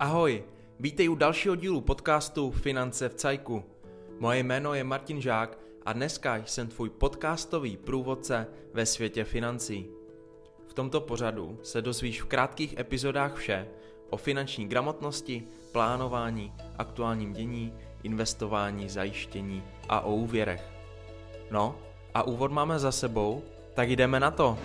Ahoj, vítej u dalšího dílu podcastu Finance v Cajku. Moje jméno je Martin Žák a dneska jsem tvůj podcastový průvodce ve světě financí. V tomto pořadu se dozvíš v krátkých epizodách vše o finanční gramotnosti, plánování, aktuálním dění, investování, zajištění a o úvěrech. No, a úvod máme za sebou, tak jdeme na to.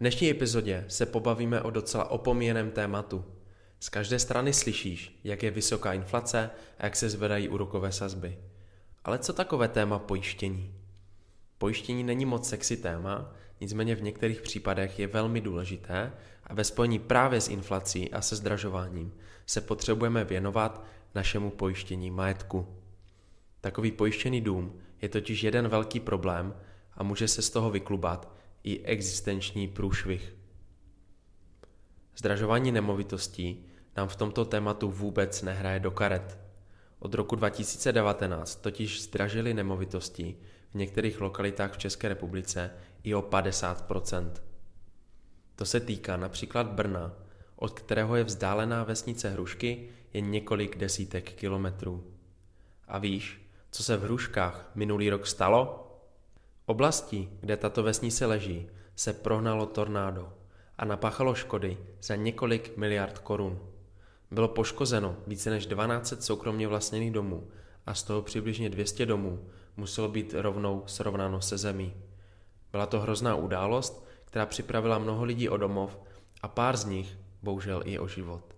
V dnešní epizodě se pobavíme o docela opomíjeném tématu. Z každé strany slyšíš, jak je vysoká inflace a jak se zvedají úrokové sazby. Ale co takové téma pojištění? Pojištění není moc sexy téma, nicméně v některých případech je velmi důležité a ve spojení právě s inflací a se zdražováním se potřebujeme věnovat našemu pojištění majetku. Takový pojištěný dům je totiž jeden velký problém a může se z toho vyklubat i existenční průšvih. Zdražování nemovitostí nám v tomto tématu vůbec nehraje do karet. Od roku 2019 totiž zdražily nemovitosti v některých lokalitách v České republice i o 50% To se týká například Brna, od kterého je vzdálená vesnice Hrušky jen několik desítek kilometrů. A víš, co se v Hruškách minulý rok stalo? Oblastí, kde tato vesnice leží, se prohnalo tornádo a napáchalo škody za několik miliard korun. Bylo poškozeno více než 12 soukromně vlastněných domů a z toho přibližně 200 domů muselo být rovnou srovnáno se zemí. Byla to hrozná událost, která připravila mnoho lidí o domov a pár z nich bohužel i o život.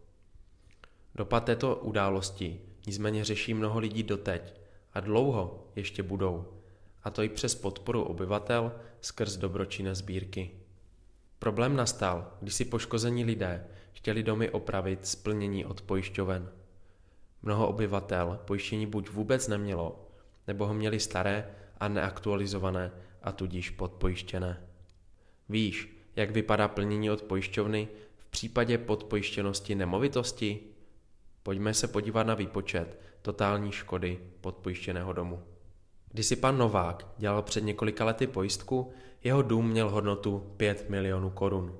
Dopad této události nicméně řeší mnoho lidí doteď a dlouho ještě budou, a to i přes podporu obyvatel skrz dobročinné sbírky. Problém nastal, když si poškození lidé chtěli domy opravit splnění od pojišťoven. Mnoho obyvatel pojištění buď vůbec nemělo, nebo ho měli staré a neaktualizované a tudíž podpojištěné. Víš, jak vypadá plnění od pojišťovny v případě podpojištěnosti nemovitosti? Pojďme se podívat na výpočet totální škody podpojištěného domu. Když si pan Novák dělal před několika lety pojistku, jeho dům měl hodnotu 5 milionů korun.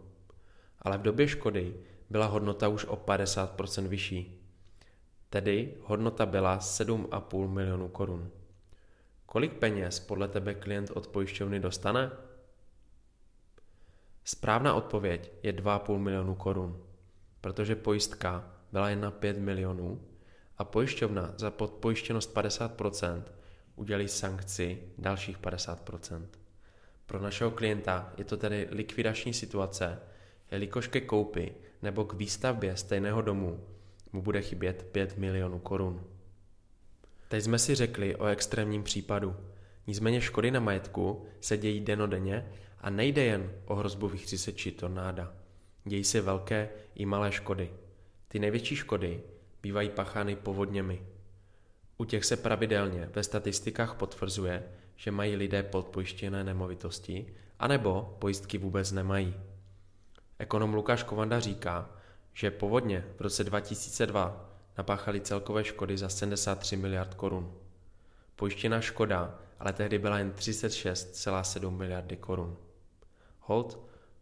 Ale v době škody byla hodnota už o 50% vyšší. Tedy hodnota byla 7,5 milionů korun. Kolik peněz podle tebe klient od pojišťovny dostane? Správná odpověď je 2,5 milionu korun, protože pojistka byla jen na 5 milionů a pojišťovna za podpojištěnost 50% udělí sankci dalších 50%. Pro našeho klienta je to tedy likvidační situace, jelikož ke koupi nebo k výstavbě stejného domu mu bude chybět 5 milionů korun. Teď jsme si řekli o extrémním případu. Nicméně škody na majetku se dějí denodenně a nejde jen o hrozbu vychřice či tornáda. Dějí se velké i malé škody. Ty největší škody bývají pachány povodněmi. U těch se pravidelně ve statistikách potvrzuje, že mají lidé podpojištěné nemovitosti, anebo pojistky vůbec nemají. Ekonom Lukáš Kovanda říká, že povodně v roce 2002 napáchali celkové škody za 73 miliard korun. Pojištěná škoda ale tehdy byla jen 36,7 miliardy korun. Hold,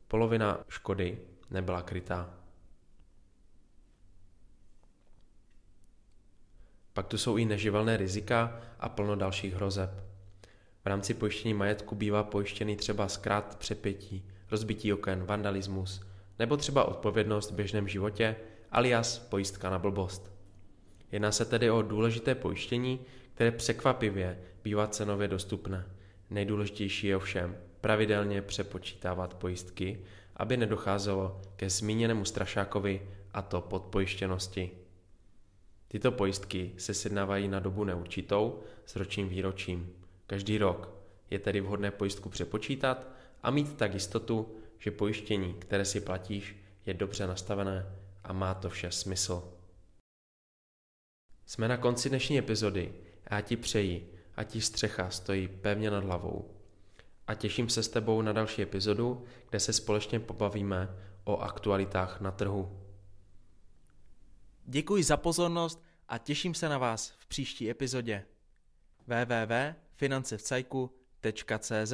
polovina škody nebyla krytá. Pak tu jsou i neživelné rizika a plno dalších hrozeb. V rámci pojištění majetku bývá pojištěný třeba zkrát přepětí, rozbití oken, vandalismus, nebo třeba odpovědnost v běžném životě, alias pojistka na blbost. Jedná se tedy o důležité pojištění, které překvapivě bývá cenově dostupné. Nejdůležitější je ovšem pravidelně přepočítávat pojistky, aby nedocházelo ke zmíněnému strašákovi a to podpojištěnosti. Tyto pojistky se sjednávají na dobu neurčitou s ročním výročím. Každý rok je tedy vhodné pojistku přepočítat a mít tak jistotu, že pojištění, které si platíš, je dobře nastavené a má to vše smysl. Jsme na konci dnešní epizody a já ti přeji, ať ti střecha stojí pevně nad hlavou. A těším se s tebou na další epizodu, kde se společně pobavíme o aktualitách na trhu. Děkuji za pozornost a těším se na vás v příští epizodě. www.financevcajku.cz